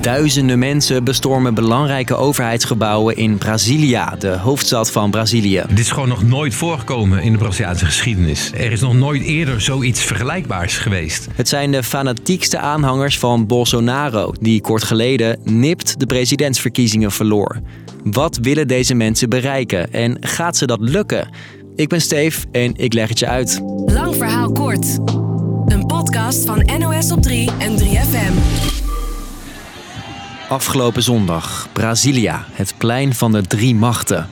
Duizenden mensen bestormen belangrijke overheidsgebouwen in Brasilia, de hoofdstad van Brazilië. Dit is gewoon nog nooit voorgekomen in de Braziliaanse geschiedenis. Er is nog nooit eerder zoiets vergelijkbaars geweest. Het zijn de fanatiekste aanhangers van Bolsonaro, die kort geleden nipt de presidentsverkiezingen verloor. Wat willen deze mensen bereiken en gaat ze dat lukken? Ik ben Steef en ik leg het je uit. Lang verhaal kort. Een podcast van NOS op 3 en 3FM. Afgelopen zondag, Brasilia, het plein van de drie machten.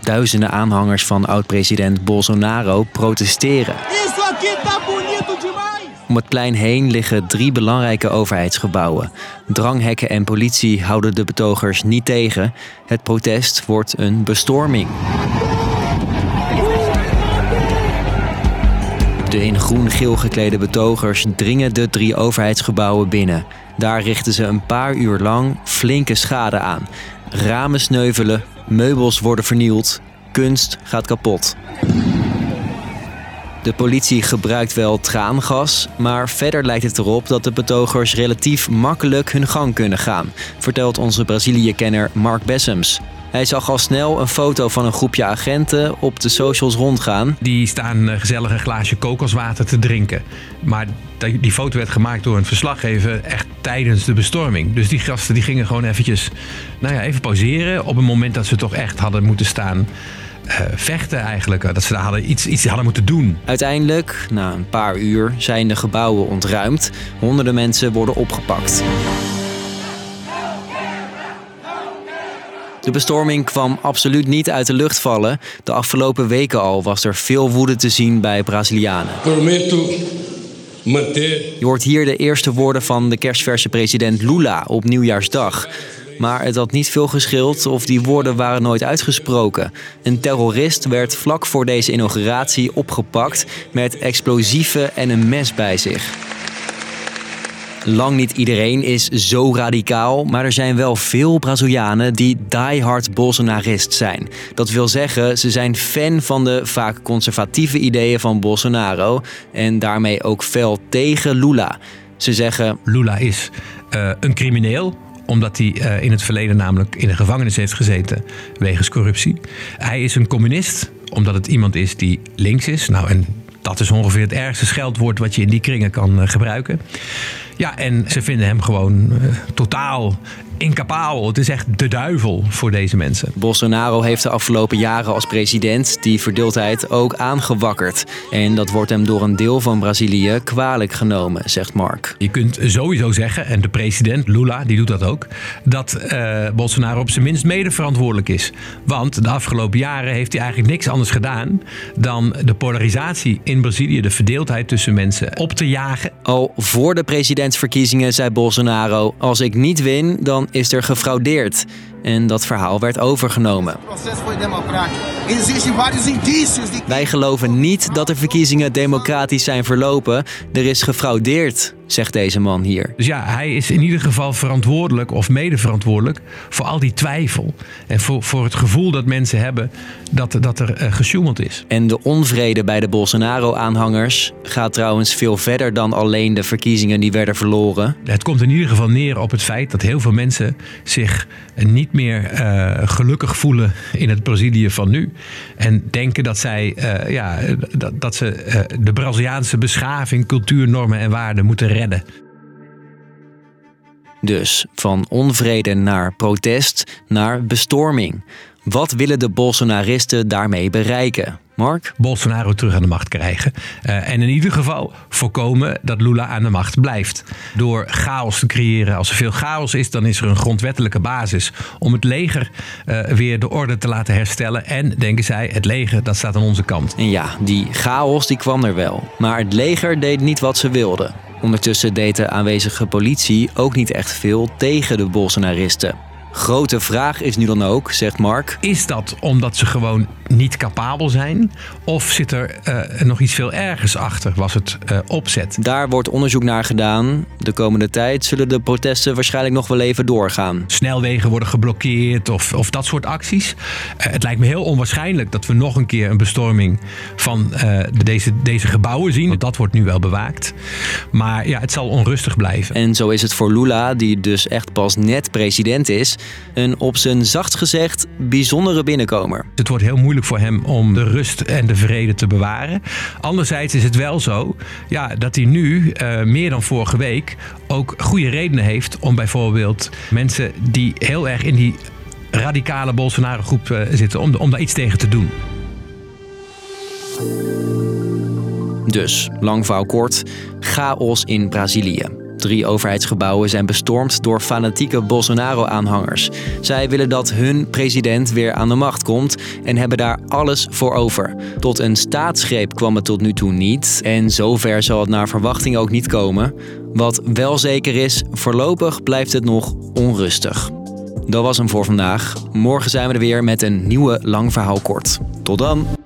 Duizenden aanhangers van oud-president Bolsonaro protesteren. Om het plein heen liggen drie belangrijke overheidsgebouwen. Dranghekken en politie houden de betogers niet tegen. Het protest wordt een bestorming. De in groen-geel geklede betogers dringen de drie overheidsgebouwen binnen. Daar richten ze een paar uur lang flinke schade aan. Ramen sneuvelen, meubels worden vernield, kunst gaat kapot. De politie gebruikt wel traangas, maar verder lijkt het erop dat de betogers relatief makkelijk hun gang kunnen gaan, vertelt onze Brazilië-kenner Mark Bessems. Hij zag al snel een foto van een groepje agenten op de socials rondgaan. Die staan eh, gezellig een glaasje kokoswater te drinken. Maar die foto werd gemaakt door een verslaggever echt tijdens de bestorming. Dus die gasten die gingen gewoon eventjes, nou ja, even pauzeren op een moment dat ze toch echt hadden moeten staan eh, vechten eigenlijk. Dat ze daar hadden iets, iets hadden moeten doen. Uiteindelijk, na een paar uur, zijn de gebouwen ontruimd. Honderden mensen worden opgepakt. De bestorming kwam absoluut niet uit de lucht vallen. De afgelopen weken al was er veel woede te zien bij Brazilianen. Je hoort hier de eerste woorden van de kerstverse president Lula op nieuwjaarsdag. Maar het had niet veel geschild of die woorden waren nooit uitgesproken. Een terrorist werd vlak voor deze inauguratie opgepakt met explosieven en een mes bij zich. Lang niet iedereen is zo radicaal, maar er zijn wel veel Brazilianen die diehard Bolsonarist zijn. Dat wil zeggen, ze zijn fan van de vaak conservatieve ideeën van Bolsonaro en daarmee ook fel tegen Lula. Ze zeggen: Lula is eh, een crimineel omdat hij eh, in het verleden namelijk in de gevangenis heeft gezeten wegens corruptie. Hij is een communist omdat het iemand is die links is. Nou, en dat is ongeveer het ergste scheldwoord wat je in die kringen kan eh, gebruiken. Ja, en ze vinden hem gewoon eh, totaal incapabel. Het is echt de duivel voor deze mensen. Bolsonaro heeft de afgelopen jaren als president die verdeeldheid ook aangewakkerd. En dat wordt hem door een deel van Brazilië kwalijk genomen, zegt Mark. Je kunt sowieso zeggen, en de president Lula die doet dat ook, dat eh, Bolsonaro op zijn minst mede verantwoordelijk is. Want de afgelopen jaren heeft hij eigenlijk niks anders gedaan dan de polarisatie in Brazilië, de verdeeldheid tussen mensen, op te jagen. Al voor de presidentsverkiezingen zei Bolsonaro: Als ik niet win, dan is er gefraudeerd. En dat verhaal werd overgenomen. Wij geloven niet dat de verkiezingen democratisch zijn verlopen. Er is gefraudeerd, zegt deze man hier. Dus ja, hij is in ieder geval verantwoordelijk of mede verantwoordelijk voor al die twijfel. En voor, voor het gevoel dat mensen hebben dat, dat er eh, gesjoemeld is. En de onvrede bij de Bolsonaro-aanhangers gaat trouwens veel verder dan alleen de verkiezingen die werden verloren. Het komt in ieder geval neer op het feit dat heel veel mensen zich niet meer eh, gelukkig voelen in het Brazilië van nu. En denken dat zij eh, ja, dat, dat ze eh, de Braziliaanse beschaving, cultuur, normen en waarden moeten redden. Dus van onvrede naar protest naar bestorming. Wat willen de Bolsonaristen daarmee bereiken? Mark? Bolsonaro terug aan de macht krijgen. Eh, en in ieder geval voorkomen dat Lula aan de macht blijft. Door chaos te creëren. Als er veel chaos is, dan is er een grondwettelijke basis om het leger eh, weer de orde te laten herstellen. En denken zij, het leger dat staat aan onze kant. En ja, die chaos die kwam er wel. Maar het leger deed niet wat ze wilden. Ondertussen deed de aanwezige politie ook niet echt veel tegen de Bolsonaristen. Grote vraag is nu dan ook, zegt Mark, Is dat omdat ze gewoon niet capabel zijn? Of zit er uh, nog iets veel ergers achter? Was het uh, opzet? Daar wordt onderzoek naar gedaan. De komende tijd zullen de protesten waarschijnlijk nog wel even doorgaan. Snelwegen worden geblokkeerd of, of dat soort acties. Uh, het lijkt me heel onwaarschijnlijk dat we nog een keer een bestorming van deze, deze gebouwen zien. Want dat wordt nu wel bewaakt. Maar ja, het zal onrustig blijven. En zo is het voor Lula, die dus echt pas net president is, een op zijn zachtst gezegd bijzondere binnenkomer. Het wordt heel moeilijk voor hem om de rust en de vrede te bewaren. Anderzijds is het wel zo ja, dat hij nu, uh, meer dan vorige week, ook goede redenen heeft om bijvoorbeeld mensen die heel erg in die radicale Bolsonaro-groep uh, zitten, om, om daar iets tegen te doen. Dus, lang verhaal kort, chaos in Brazilië. Drie overheidsgebouwen zijn bestormd door fanatieke Bolsonaro-aanhangers. Zij willen dat hun president weer aan de macht komt en hebben daar alles voor over. Tot een staatsgreep kwam het tot nu toe niet en zover zal het naar verwachting ook niet komen. Wat wel zeker is, voorlopig blijft het nog onrustig. Dat was hem voor vandaag. Morgen zijn we er weer met een nieuwe lang verhaal kort. Tot dan!